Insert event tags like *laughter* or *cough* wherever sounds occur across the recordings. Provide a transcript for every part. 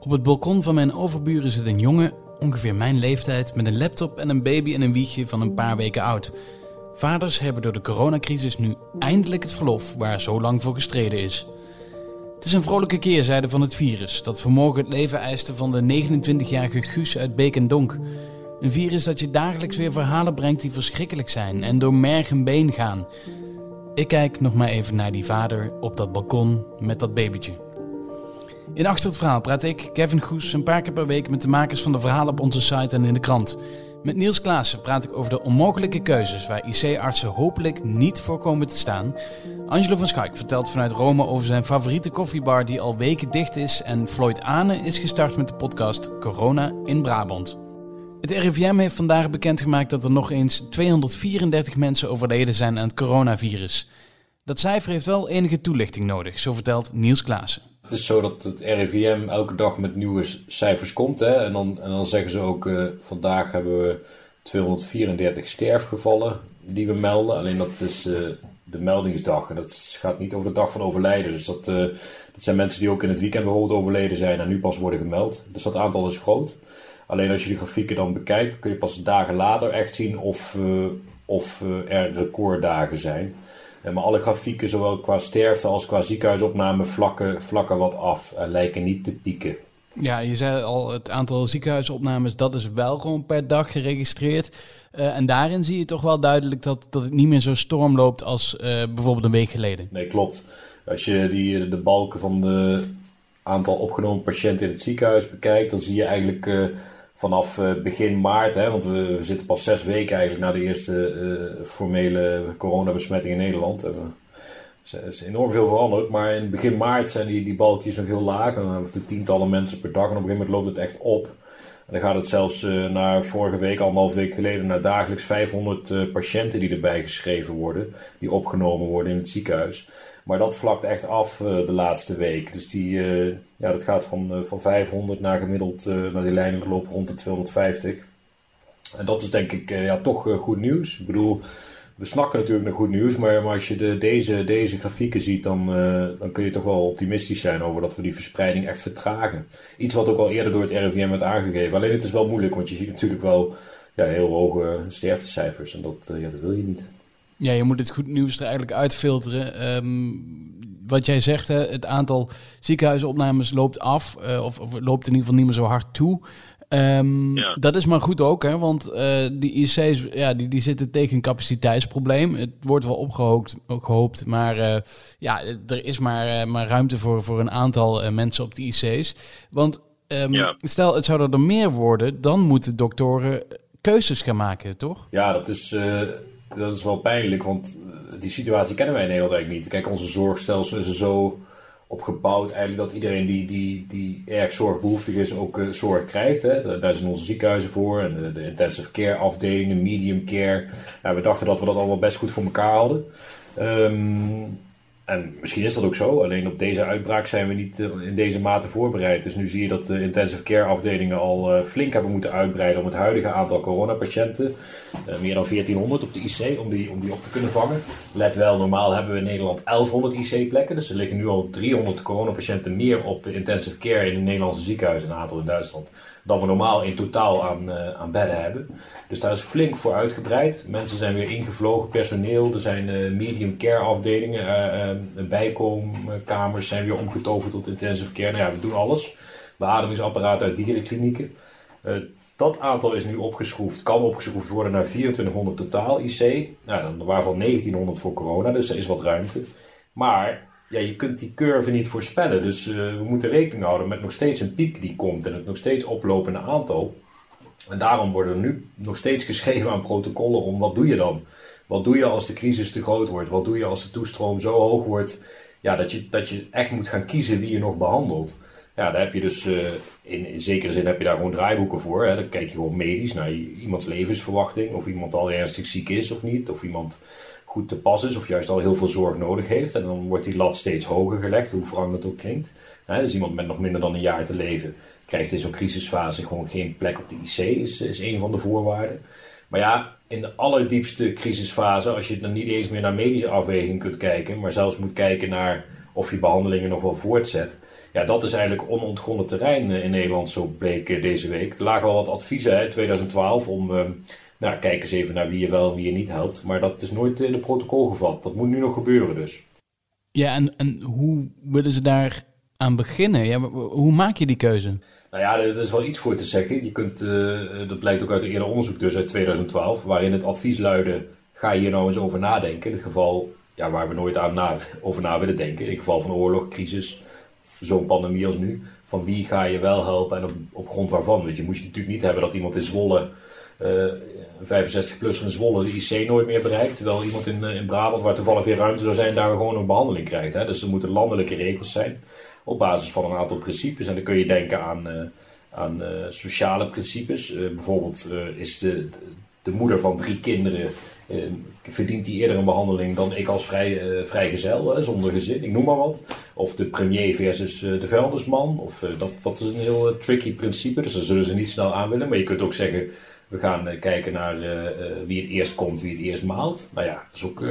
Op het balkon van mijn overburen zit een jongen, ongeveer mijn leeftijd, met een laptop en een baby en een wiegje van een paar weken oud. Vaders hebben door de coronacrisis nu eindelijk het verlof waar zo lang voor gestreden is. Het is een vrolijke keerzijde van het virus dat vanmorgen het leven eiste van de 29-jarige Guus uit Beek en Donk. Een virus dat je dagelijks weer verhalen brengt die verschrikkelijk zijn en door merg en been gaan. Ik kijk nog maar even naar die vader op dat balkon met dat babytje. In Achter het Verhaal praat ik, Kevin Goes, een paar keer per week met de makers van de verhalen op onze site en in de krant. Met Niels Klaassen praat ik over de onmogelijke keuzes waar IC-artsen hopelijk niet voor komen te staan. Angelo van Schaik vertelt vanuit Rome over zijn favoriete koffiebar die al weken dicht is. En Floyd Ane is gestart met de podcast Corona in Brabant. Het RIVM heeft vandaag bekendgemaakt dat er nog eens 234 mensen overleden zijn aan het coronavirus. Dat cijfer heeft wel enige toelichting nodig, zo vertelt Niels Klaassen. Het is zo dat het RIVM elke dag met nieuwe cijfers komt. Hè? En, dan, en dan zeggen ze ook, uh, vandaag hebben we 234 sterfgevallen die we melden. Alleen dat is uh, de meldingsdag en dat gaat niet over de dag van overlijden. Dus dat, uh, dat zijn mensen die ook in het weekend bijvoorbeeld overleden zijn en nu pas worden gemeld. Dus dat aantal is groot. Alleen als je die grafieken dan bekijkt, kun je pas dagen later echt zien of, of er recorddagen zijn. Maar alle grafieken, zowel qua sterfte als qua ziekenhuisopname, vlakken, vlakken wat af en lijken niet te pieken. Ja, je zei al, het aantal ziekenhuisopnames, dat is wel gewoon per dag geregistreerd. Uh, en daarin zie je toch wel duidelijk dat, dat het niet meer zo storm loopt als uh, bijvoorbeeld een week geleden. Nee, klopt. Als je die, de balken van de aantal opgenomen patiënten in het ziekenhuis bekijkt, dan zie je eigenlijk uh, vanaf uh, begin maart, hè, want we, zitten pas zes weken eigenlijk na de eerste uh, formele coronabesmetting in Nederland. Er is enorm veel veranderd, maar in begin maart zijn die, die balkjes nog heel laag. En dan hebben we tientallen mensen per dag en op een gegeven moment loopt het echt op. En dan gaat het zelfs uh, naar vorige week, anderhalf week geleden, naar dagelijks 500 patiënten die erbij geschreven worden, die opgenomen worden in het ziekenhuis. Maar dat vlakt echt af uh, de laatste week. Dus die, uh, ja, dat gaat van, uh, van 500 naar gemiddeld naar die lijnen gelopen rond de 250. En dat is denk ik ja, toch goed nieuws. Ik bedoel, we snakken natuurlijk naar goed nieuws, maar, maar als je de, deze, deze grafieken ziet, dan, dan kun je toch wel optimistisch zijn over dat we die verspreiding echt vertragen. Iets wat ook al eerder door het RIVM werd aangegeven. Alleen het is wel moeilijk, want je ziet natuurlijk wel ja, heel hoge sterftecijfers en dat, ja, dat wil je niet. Ja, je moet het goed nieuws er eigenlijk uitfilteren. Um, wat jij zegt, hè, het aantal ziekenhuisopnames loopt af, uh, of, of, loopt in ieder geval niet meer zo hard toe. Um, ja. Dat is maar goed ook, hè, want uh, die IC's ja, die, die zitten tegen een capaciteitsprobleem. Het wordt wel opgehoopt, gehoopt, maar uh, ja, er is maar, maar ruimte voor, voor een aantal mensen op de IC's. Want um, ja. stel, het zou er meer worden, dan moeten doktoren keuzes gaan maken, toch? Ja, dat is dat is wel pijnlijk, want eh, die situatie kennen wij in Nederland eigenlijk niet. Kijk, onze zorgstelsel is er zo opgebouwd eigenlijk dat iedereen die, die, die erg zorgbehoeftig is ook uh, zorg krijgt. Hè. Daar zijn onze ziekenhuizen voor en de, intensive care afdelingen, medium care. We dachten dat we dat allemaal best goed voor elkaar hadden. Um, en misschien is dat ook zo, alleen op deze uitbraak zijn we niet uh, in deze mate voorbereid. Dus nu zie je dat de intensive care afdelingen al uh, flink hebben moeten uitbreiden om het huidige aantal coronapatiënten, uh, meer dan 1400 op de IC, om die, om die op te kunnen vangen. Let wel, normaal hebben we in Nederland 1100 IC-plekken, dus er liggen nu al 300 coronapatiënten meer op de intensive care in de Nederlandse ziekenhuizen, een aantal in Duitsland dan we normaal in totaal aan, uh, aan bedden hebben. Dus daar is flink voor uitgebreid. Mensen zijn weer ingevlogen, personeel. Er zijn uh, medium care afdelingen, uh, bijkomkamers zijn weer omgetoverd tot intensive care. Nou ja, we doen alles. Beademingsapparaat uit dierenklinieken. dat aantal is nu opgeschroefd, kan opgeschroefd worden naar 2400 totaal IC. Nou, waarvan 1900 voor corona, dus er is wat ruimte. Maar ja, je kunt die curve niet voorspellen. Dus uh, we moeten rekening houden met nog steeds een piek die komt en het nog steeds oplopende aantal. En daarom worden er nu nog steeds geschreven aan protocollen om wat doe je dan? Wat doe je als de crisis te groot wordt? Wat doe je als de toestroom zo hoog wordt ja, dat, je, dat je echt moet gaan kiezen wie je nog behandelt? Ja, daar heb je dus, in, in, zekere zin heb je daar gewoon draaiboeken voor. Hè? Dan kijk je gewoon medisch naar iemands levensverwachting. Of iemand al ernstig ziek is of niet. Of iemand goed te pas is of juist al heel veel zorg nodig heeft. En dan wordt die lat steeds hoger gelegd, hoe wrang dat ook klinkt. dus iemand met nog minder dan een jaar te leven krijgt in zo'n crisisfase gewoon geen plek op de IC, is, is een van de voorwaarden. Maar ja, in de allerdiepste crisisfase, als je dan niet eens meer naar medische afweging kunt kijken, maar zelfs moet kijken naar of je behandelingen nog wel voortzet, ja, dat is eigenlijk onontgonnen terrein in Nederland, zo bleek deze week. Er lagen al wat adviezen in 2012 om, nou, kijk eens even naar wie je wel en wie je niet helpt. Maar dat is nooit in het protocol gevat. Dat moet nu nog gebeuren dus. Ja, en, en hoe willen ze daar aan beginnen? Ja, hoe maak je die keuze? Nou ja, er is wel iets voor te zeggen. Je kunt, uh, dat blijkt ook uit een eerder onderzoek dus uit 2012, waarin het advies luidde, ga je hier nou eens over nadenken. In het geval ja, waar we nooit aan na, over na willen denken. In het geval van oorlog, crisis, zo'n pandemie als nu. Van wie ga je wel helpen en op, op grond waarvan. Want je moet je natuurlijk niet hebben dat iemand in Zwolle, uh, 65-plusser in Zwolle, de IC nooit meer bereikt. Terwijl iemand in, in Brabant, waar toevallig weer ruimte zou zijn, daar gewoon een behandeling krijgt. Hè? Dus er moeten landelijke regels zijn op basis van een aantal principes. En dan kun je denken aan, uh, aan uh, sociale principes. Uh, bijvoorbeeld is de, de, moeder van drie kinderen, verdient die eerder een behandeling dan ik als vrij, vrijgezel, zonder gezin, ik noem maar wat. Of de premier versus de vuilnisman. Of, dat, dat is een heel tricky principe, dus daar zullen ze niet snel aan willen. Maar je kunt ook zeggen, we gaan uh, kijken naar uh, uh, wie het eerst komt, wie het eerst maalt. Nou ja, daar is ook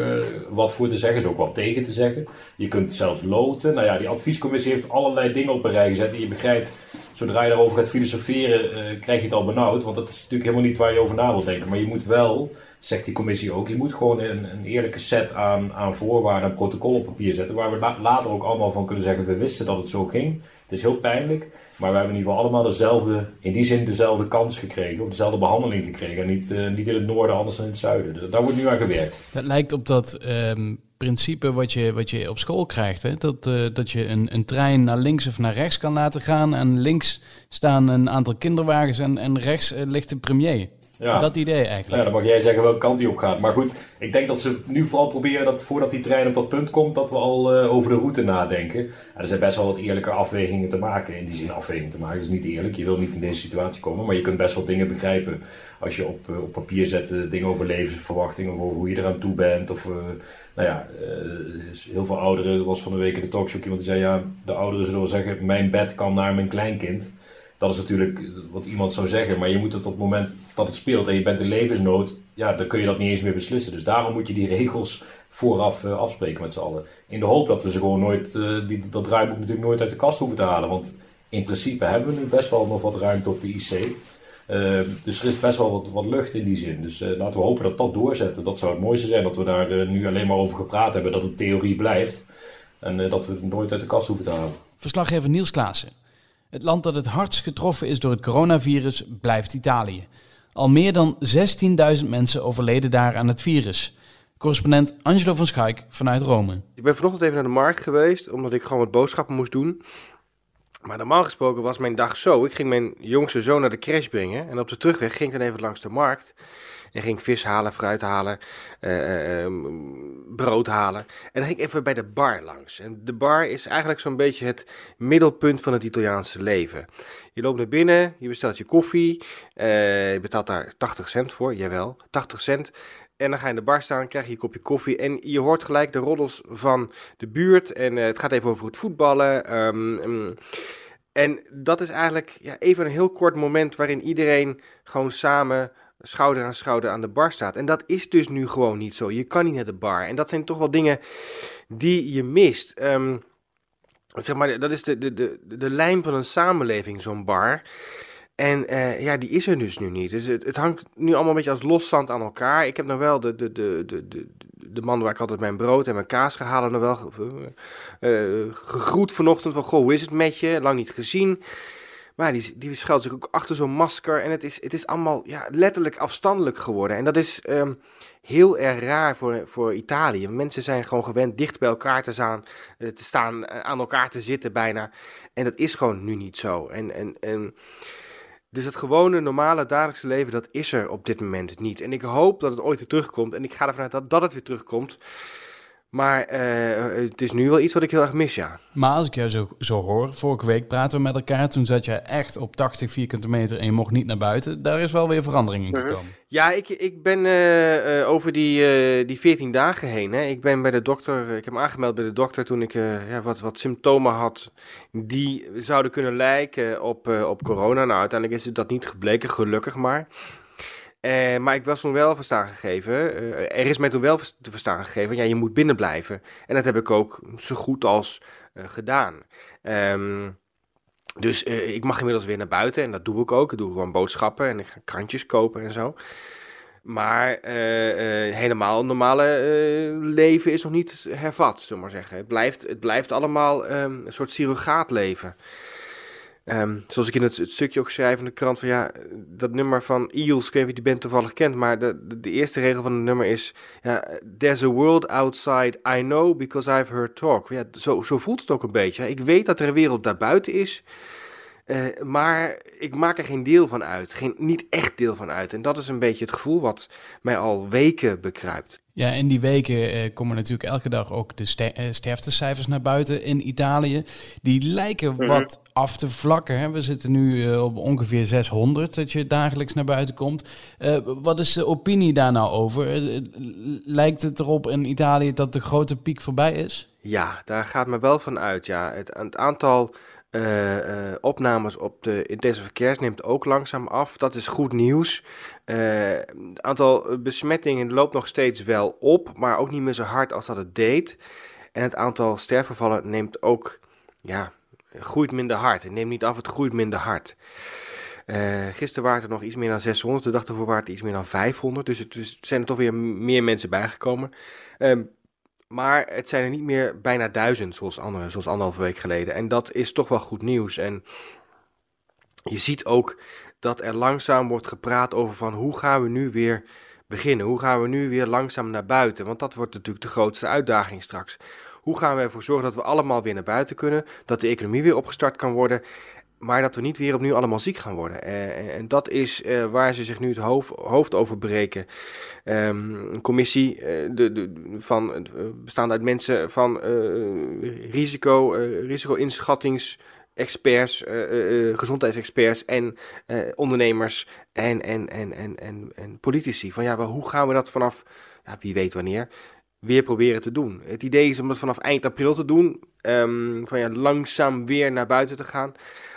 wat voor te zeggen, is ook wat tegen te zeggen. Je kunt zelfs loten. Nou ja, die adviescommissie heeft allerlei dingen op een rij gezet. En je begrijpt, zodra je daarover gaat filosoferen, krijg je het al benauwd. Want dat is natuurlijk helemaal niet waar je over na wilt denken. Maar je moet wel, zegt die commissie ook, je moet gewoon een, een eerlijke set aan, aan voorwaarden en protocol op papier zetten. Waar we later ook allemaal van kunnen zeggen, we wisten dat het zo ging. Het is heel pijnlijk. Maar we hebben in ieder geval allemaal dezelfde, in die zin dezelfde kans gekregen, of dezelfde behandeling gekregen. En niet, uh, niet in het noorden, anders dan in het zuiden. Dus daar wordt nu aan gewerkt. Dat lijkt op dat um, principe wat je, wat je op school krijgt. Hè? Dat, uh, dat je een, een trein naar links of naar rechts kan laten gaan. En links staan een aantal kinderwagens en, en rechts uh, ligt de premier. Ja. Dat idee eigenlijk. Ja, dan mag jij zeggen welke kant die op gaat. Maar goed, ik denk dat ze nu vooral proberen dat voordat die trein op dat punt komt, dat we al uh, over de route nadenken. En er zijn best wel wat eerlijke afwegingen te maken. In die zin afwegingen te maken. Dat is niet eerlijk. Je wil niet in deze situatie komen. Maar je kunt best wel dingen begrijpen als je op, uh, op papier zet uh, dingen over levensverwachting. Of over hoe je eraan toe bent. Of nou ja, heel veel ouderen. Er was van de week in de talkshow iemand die zei: ja, de ouderen zullen wel zeggen: mijn bed kan naar mijn kleinkind. Dat is natuurlijk wat iemand zou zeggen, maar je moet het op het moment dat het speelt en je bent in levensnood, ja, dan kun je dat niet eens meer beslissen. Dus daarom moet je die *laughs* regels vooraf uh, afspreken met z'n allen. In de hoop dat we ze gewoon nooit, uh, die, dat draaiboek natuurlijk nooit uit de kast hoeven te halen. Want in principe hebben we nu best wel nog wat ruimte op de IC. Uh, dus er is best wel wat, wat lucht in die zin. Dus laten we hopen dat dat doorzetten. Dat zou het mooiste zijn, dat we daar nu alleen maar over gepraat hebben, dat het theorie blijft. En dat we het nooit uit de kast hoeven te halen. Verslaggever Niels Klaassen. Het land dat het hardst getroffen is door het coronavirus blijft Italië. Al meer dan 16.000 mensen overleden daar aan het virus. Correspondent Angelo van Schaik vanuit Rome. Ik ben vanochtend even naar de markt geweest, omdat ik gewoon wat boodschappen moest doen. Maar normaal gesproken was mijn dag zo. Ik ging mijn jongste zoon naar de crash brengen. En op de terugweg ging ik dan even langs de markt. En ging vis halen, fruit halen, uh, uh, brood halen. En dan ging ik even bij de bar langs. En de bar is eigenlijk zo'n beetje het middelpunt van het Italiaanse leven. Je loopt naar binnen, je bestelt je koffie. Je betaalt daar 80 cent voor, jawel, 80 cent. En dan ga je in de bar staan, krijg je je kopje koffie. En je hoort gelijk de roddels van de buurt. En het gaat even over het voetballen. Um, um, en dat is eigenlijk ja, even een heel kort moment waarin iedereen gewoon samen schouder aan schouder aan de bar staat. En dat is dus nu gewoon niet zo. Je kan niet naar de bar. En dat zijn toch wel dingen die je mist. Um, zeg maar, dat is de, de, de, de lijm van een samenleving, zo'n bar. En uh, ja, die is er dus nu niet. Dus het, het, hangt nu allemaal een beetje als loszand aan elkaar. Ik heb nog wel de, de, de, de, de, de man waar ik altijd mijn brood en mijn kaas gehaald nog wel uh, gegroet vanochtend. Van, goh, hoe is het met je? Lang niet gezien. Maar die, die schuilt zich ook achter zo'n masker. En het is, het is allemaal ja, letterlijk afstandelijk geworden. En dat is um, heel erg raar voor, voor Italië. Mensen zijn gewoon gewend dicht bij elkaar te, staan, eh, te staan, eh, aan elkaar te zitten bijna. En dat is gewoon nu niet zo. En, en, en, dus het gewone, normale, dagelijkse leven, dat is er op dit moment niet. En ik hoop dat het ooit weer terugkomt. En ik ga ervan uit dat, dat het weer terugkomt. Maar uh, het is nu wel iets wat ik heel erg mis, ja. Maar als ik jou zo, zo hoor, vorige week praten we met elkaar. Toen zat je echt op 80 vierkante meter en je mocht niet naar buiten. Daar is wel weer verandering in mhm. gekomen. Ja, ik, ik ben uh, uh, over die, die 14 dagen heen. Hè. Ik ben bij de dokter, ik heb me aangemeld bij de dokter toen ik ja, wat, wat symptomen had die zouden kunnen lijken op, op corona. Nou, uiteindelijk is dat niet gebleken, gelukkig maar. Uh, maar ik was toen wel verstaan gegeven, uh, er is mij toen wel te verstaan gegeven, ja, je moet binnen blijven. En dat heb ik ook zo goed als gedaan. Um, dus ik mag inmiddels weer naar buiten en dat doe ik ook. Ik doe gewoon boodschappen en ik ga krantjes kopen en zo. Maar helemaal normale leven is nog niet hervat, zullen we maar zeggen. Het blijft, het blijft allemaal um, een soort surrogaatleven. Um, zoals ik in het, stukje ook schrijf in de krant van ja, dat nummer van Eels, ik weet niet of je band toevallig kent, maar de, de, eerste regel van het nummer is ja, There's a world outside I know because I've heard talk. Ja, zo, zo voelt het ook een beetje. Ik weet dat er een wereld daarbuiten is, uh, maar ik maak er geen deel van uit, geen, niet echt deel van uit. En dat is een beetje het gevoel wat mij al weken bekruipt. Ja, in die weken eh, komen natuurlijk elke dag ook de ster uh, sterftecijfers naar buiten in Italië. Die lijken mm -hmm. wat af te vlakken. Hè. We zitten nu uh, op ongeveer 600 dat je dagelijks naar buiten komt. wat is de opinie daar nou over? lijkt het erop in Italië dat de grote piek voorbij is? Ja, daar gaat me wel van uit. Ja. Het, het aantal uh, uh, opnames op de intensive verkeers neemt ook langzaam af. Dat is goed nieuws. Uh, het aantal besmettingen loopt nog steeds wel op, maar ook niet meer zo hard als dat het deed. En het aantal sterfgevallen neemt ook, ja, groeit minder hard. Het neemt niet af, het groeit minder hard. gisteren waren er nog iets meer dan 600, de dag ervoor waren het iets meer dan 500. Dus dus zijn er toch weer meer mensen bijgekomen. Ehm, maar het zijn er niet meer bijna duizend, zoals, andere, zoals anderhalve week geleden. En dat is toch wel goed nieuws. En je ziet ook dat er langzaam wordt gepraat over van hoe gaan we nu weer beginnen? Hoe gaan we nu weer langzaam naar buiten? Want dat wordt natuurlijk de grootste uitdaging straks. Hoe gaan we ervoor zorgen dat we allemaal weer naar buiten kunnen? Dat de economie weer opgestart kan worden? Maar dat we niet weer opnieuw allemaal ziek gaan worden. Uh, en dat is uh, waar ze zich nu het hoofd, hoofd over breken. Um, een commissie uh, de, de, van, bestaande uit mensen van risico, risico-inschattingsexperts, gezondheidsexperts en ondernemers en, en, en, en, en, en politici. Van ja, wel, hoe gaan we dat vanaf, ja, wie weet wanneer, weer proberen te doen. Het idee is om dat vanaf eind april te doen. Um, van ja, langzaam weer naar buiten te gaan.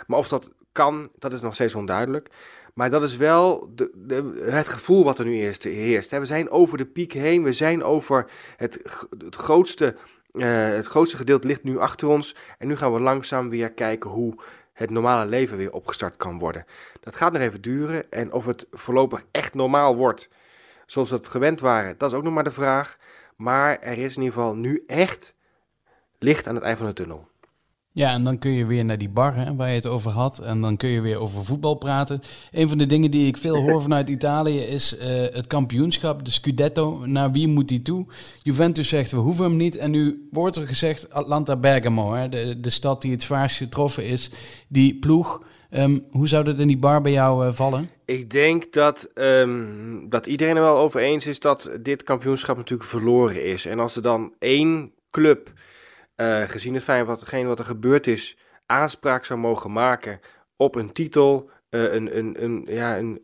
Maar of dat kan, dat is nog steeds onduidelijk. Maar dat is wel de, de, het gevoel wat er nu eerst heerst. We zijn over de piek heen. We zijn over het, grootste. Uh, het grootste gedeelte ligt nu achter ons. En nu gaan we langzaam weer kijken hoe het normale leven weer opgestart kan worden. Dat gaat nog even duren. En of het voorlopig echt normaal wordt, zoals we het gewend waren, dat is ook nog maar de vraag. Maar er is in ieder geval nu echt licht aan het eind van de tunnel. Ja, en dan kun je weer naar die bar hè, waar je het over had. En dan kun je weer over voetbal praten. Een van de dingen die ik veel hoor vanuit Italië is uh, het kampioenschap, de Scudetto. Naar wie moet die toe? Juventus zegt we hoeven hem niet. En nu wordt er gezegd Atlanta Bergamo, hè, de, de stad die het zwaarst getroffen is. Die ploeg. Um, hoe zou dat in die bar bij jou uh, vallen? Ik denk dat, um, dat iedereen er wel over eens is dat dit kampioenschap natuurlijk verloren is. En als er dan één club uh, gezien het feit wat, wat er gebeurd is, aanspraak zou mogen maken op een titel, uh, een, een, een, ja, een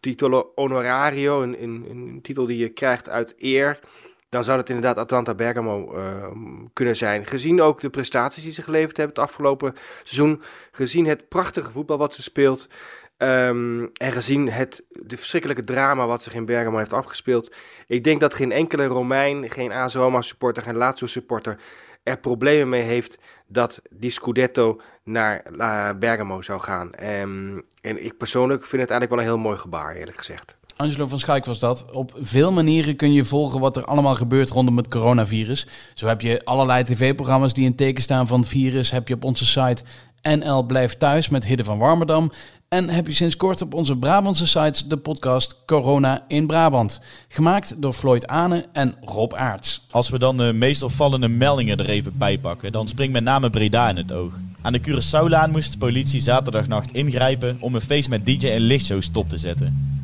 titel honorario, een, een, een, titel die je krijgt uit eer, dan zou het inderdaad Atlanta Bergamo uh, kunnen zijn. Gezien ook de prestaties die ze geleverd hebben het afgelopen seizoen, gezien het prachtige voetbal wat ze speelt. Um, en gezien het de verschrikkelijke drama wat zich in Bergamo heeft afgespeeld. Ik denk dat geen enkele Romein, geen AS Roma supporter, geen Lazio supporter er problemen mee heeft dat die Scudetto naar Bergamo zou gaan. Um, en ik persoonlijk vind het eigenlijk wel een heel mooi gebaar, eerlijk gezegd. Angelo van Schaik was dat. Op veel manieren kun je volgen wat er allemaal gebeurt rondom het coronavirus. Zo heb je allerlei tv-programma's die in teken staan van het virus. Heb je op onze site NL Blijft Thuis met Hidde van Warmerdam. En heb je sinds kort op onze Brabantse sites de podcast Corona in Brabant. Gemaakt door Floyd Ane en Rob Aarts. Als we dan de meest opvallende meldingen er even bij pakken, dan springt met name Breda in het oog. Aan de Curaçaolaan moest de politie zaterdagnacht ingrijpen om een feest met DJ en lichtshow stop te zetten.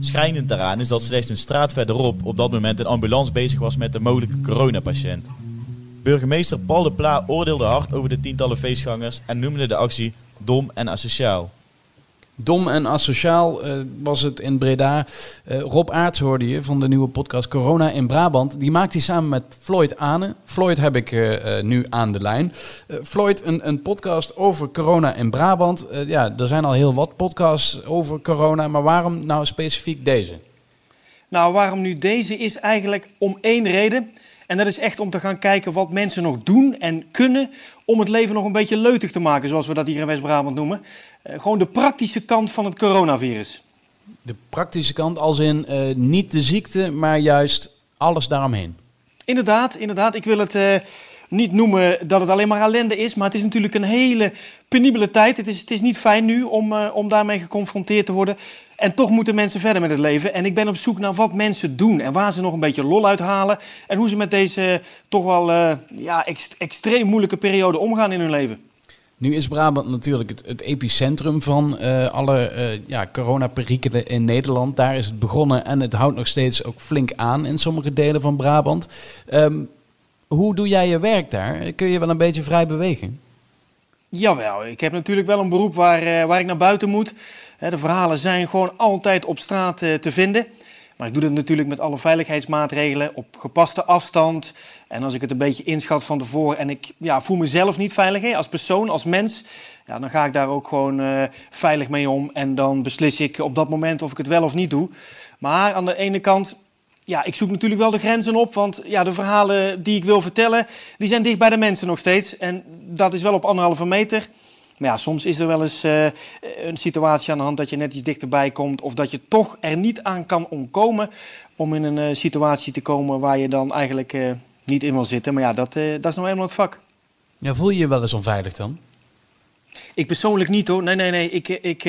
Schrijnend daaraan is dat slechts een straat verderop op dat moment een ambulance bezig was met een mogelijke coronapatiënt. Burgemeester Paul de Pla oordeelde hard over de tientallen feestgangers en noemde de actie dom en asociaal. Dom en asociaal uh, was het in Breda. Uh, Rob Aarts hoorde je van de nieuwe podcast Corona in Brabant. Die maakt hij samen met Floyd Ane. Floyd heb ik uh, nu aan de lijn. Floyd, een, een, podcast over corona in Brabant. ja, er zijn al heel wat podcasts over corona, maar waarom nou specifiek deze? Nou, waarom nu deze is eigenlijk om één reden. En dat is echt om te gaan kijken wat mensen nog doen en kunnen om het leven nog een beetje leutig te maken, zoals we dat hier in West-Brabant noemen. Uh, gewoon de praktische kant van het coronavirus. De praktische kant als in uh, niet de ziekte, maar juist alles daaromheen. Inderdaad, inderdaad. Ik wil het uh, niet noemen dat het alleen maar ellende is, maar het is natuurlijk een hele penibele tijd. Het is, het is niet fijn nu om, om daarmee geconfronteerd te worden. En toch moeten mensen verder met het leven. En ik ben op zoek naar wat mensen doen en waar ze nog een beetje lol uit halen. En hoe ze met deze toch wel uh, ja, ext extreem moeilijke periode omgaan in hun leven. Nu is Brabant natuurlijk het, het epicentrum van uh, alle uh, ja, coronaperikelen in Nederland. Daar is het begonnen en het houdt nog steeds ook flink aan in sommige delen van Brabant. Um, hoe doe jij je werk daar? Kun je wel een beetje vrij bewegen? Jawel, ik heb natuurlijk wel een beroep waar, uh, waar ik naar buiten moet. De verhalen zijn gewoon altijd op straat te vinden. Maar ik doe dat natuurlijk met alle veiligheidsmaatregelen op gepaste afstand. En als ik het een beetje inschat van tevoren en ik ja, voel mezelf niet veilig hè, als persoon, als mens, ja, dan ga ik daar ook gewoon uh, veilig mee om. En dan beslis ik op dat moment of ik het wel of niet doe. Maar aan de ene kant, ja, ik zoek natuurlijk wel de grenzen op. Want ja, de verhalen die ik wil vertellen, die zijn dicht bij de mensen nog steeds. En dat is wel op anderhalve meter. Maar ja, soms is er wel eens uh, een situatie aan de hand dat je net iets dichterbij komt. Of dat je toch er niet aan kan ontkomen om in een uh, situatie te komen waar je dan eigenlijk uh, niet in wil zitten. Maar ja, dat, dat is nou eenmaal het vak. Ja, voel je je wel eens onveilig dan? Ik persoonlijk niet hoor. Nee, nee, nee. Ik, ik,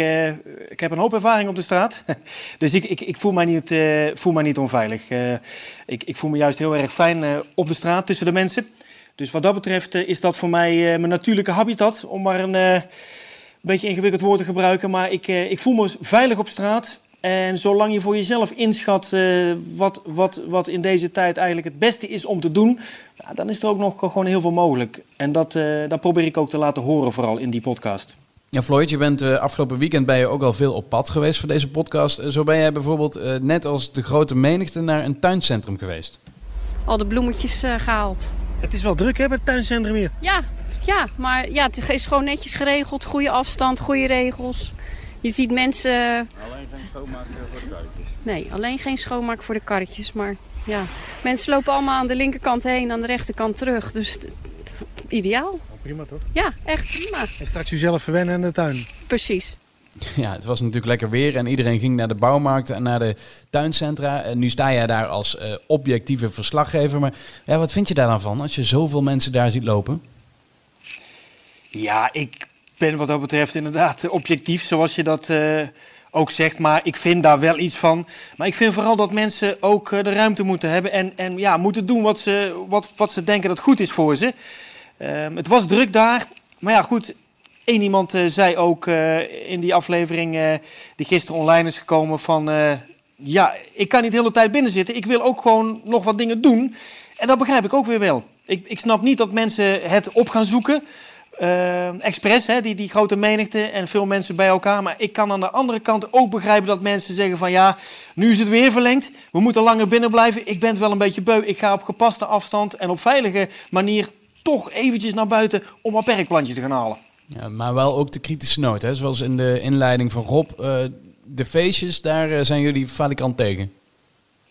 ik heb een hoop ervaring op de straat. *laughs* dus ik, ik, ik voel, mij niet, voel mij niet onveilig. ik, ik voel me juist heel erg fijn op de straat tussen de mensen. Dus wat dat betreft is dat voor mij mijn natuurlijke habitat, om maar een beetje ingewikkeld woord te gebruiken. Maar ik, ik voel me veilig op straat. En zolang je voor jezelf inschat wat, wat, wat in deze tijd eigenlijk het beste is om te doen, ja, dan is er ook nog gewoon heel veel mogelijk. En dat, dat probeer ik ook te laten horen, vooral in die podcast. Ja, Floyd, je bent uh, afgelopen weekend ben je ook al veel op pad geweest voor deze podcast. Uh, zo ben jij bijvoorbeeld uh, net als de grote menigte naar een tuincentrum geweest. Al de bloemetjes gehaald. Het is wel druk hè, bij het tuincentrum hier. Ja, ja, maar ja, het is gewoon netjes geregeld. Goede afstand, goede regels. Je ziet mensen... Alleen geen schoonmaak voor de karretjes? Nee, alleen geen schoonmaak voor de karretjes. Maar ja, mensen lopen allemaal aan de linkerkant heen, aan de rechterkant terug. Dus ideaal. Oh, prima toch? Ja, echt prima. En straks u zelf verwennen in de tuin. Precies. Ja, het was natuurlijk lekker weer en iedereen ging naar de bouwmarkten en naar de tuincentra. En nu sta jij daar als uh, objectieve verslaggever. Maar ja, wat vind je daar dan van als je zoveel mensen daar ziet lopen? Ja, ik ben wat dat betreft inderdaad objectief, zoals je dat uh, ook zegt. Maar ik vind daar wel iets van. Maar ik vind vooral dat mensen ook uh, de ruimte moeten hebben en, en ja, moeten doen wat ze, wat, wat ze denken dat goed is voor ze. Ehm, het was druk daar. Maar ja, goed, Eén iemand zei ook in die aflevering die gisteren online is gekomen van... ja, ik kan niet de hele tijd binnen zitten. Ik wil ook gewoon nog wat dingen doen. En dat begrijp ik ook weer wel. Ik, ik snap niet dat mensen het op gaan zoeken. Expres, hè, die, die grote menigte en veel mensen bij elkaar. Maar ik kan aan de andere kant ook begrijpen dat mensen zeggen van... ja, nu is het weer verlengd. We moeten langer binnen blijven. Ik ben het wel een beetje beu. Ik ga op gepaste afstand en op veilige manier toch eventjes naar buiten... om wat perkplantjes te gaan halen. Ja, maar wel ook de kritische noot, hè? zoals in de inleiding van Rob. Uh, de feestjes, daar uh, zijn jullie falikant tegen.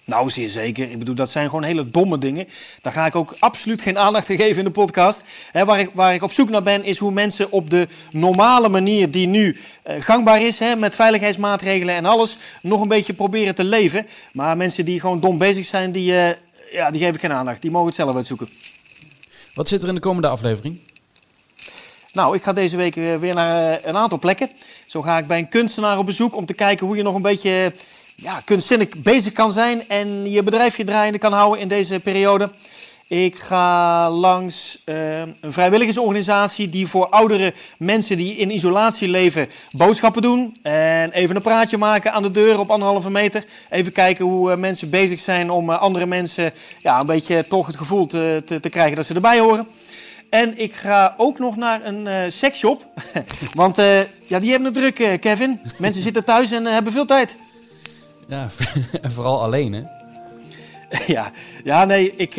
Nou, zeer zeker. Ik bedoel, dat zijn gewoon hele domme dingen. Daar ga ik ook absoluut geen aandacht aan geven in de podcast. He, waar, ik, waar ik op zoek naar ben, is hoe mensen op de normale manier die nu uh, gangbaar is, he, met veiligheidsmaatregelen en alles, nog een beetje proberen te leven. Maar mensen die gewoon dom bezig zijn, die, uh, ja, die geef ik geen aandacht. Die mogen het zelf uitzoeken. Wat zit er in de komende aflevering? Nou, ik ga deze week weer naar een aantal plekken. Zo ga ik bij een kunstenaar op bezoek om te kijken hoe je nog een beetje ja, kunstzinnig bezig kan zijn en je bedrijfje draaiende kan houden in deze periode. Ik ga langs uh, een vrijwilligersorganisatie die voor oudere mensen die in isolatie leven boodschappen doen. En even een praatje maken aan de deur op anderhalve meter. Even kijken hoe uh, mensen bezig zijn om uh, andere mensen ja, een beetje toch het gevoel te, te, te krijgen dat ze erbij horen. En ik ga ook nog naar een seksshop. *laughs* Want ja, die hebben het druk, Kevin. Mensen zitten thuis en hebben veel tijd. Ja, *laughs* en vooral alleen, hè? *laughs* ja, ja, nee, ik,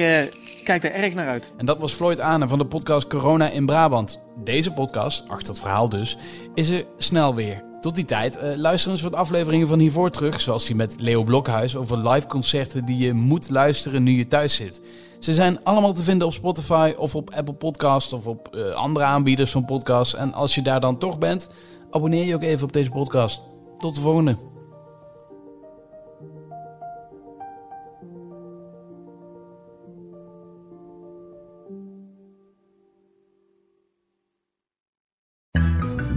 kijk daar erg naar uit. En dat was Floyd Anen van de podcast Corona in Brabant. Deze podcast, achter het verhaal dus, is er snel weer. Tot die tijd, uh, luister eens wat afleveringen van hiervoor terug, zoals die met Leo Blokhuis over live concerten die je moet luisteren nu je thuis zit. Ze zijn allemaal te vinden op Spotify of op Apple Podcasts of op uh, andere aanbieders van podcasts. En als je daar dan toch bent, abonneer je ook even op deze podcast. Tot de volgende.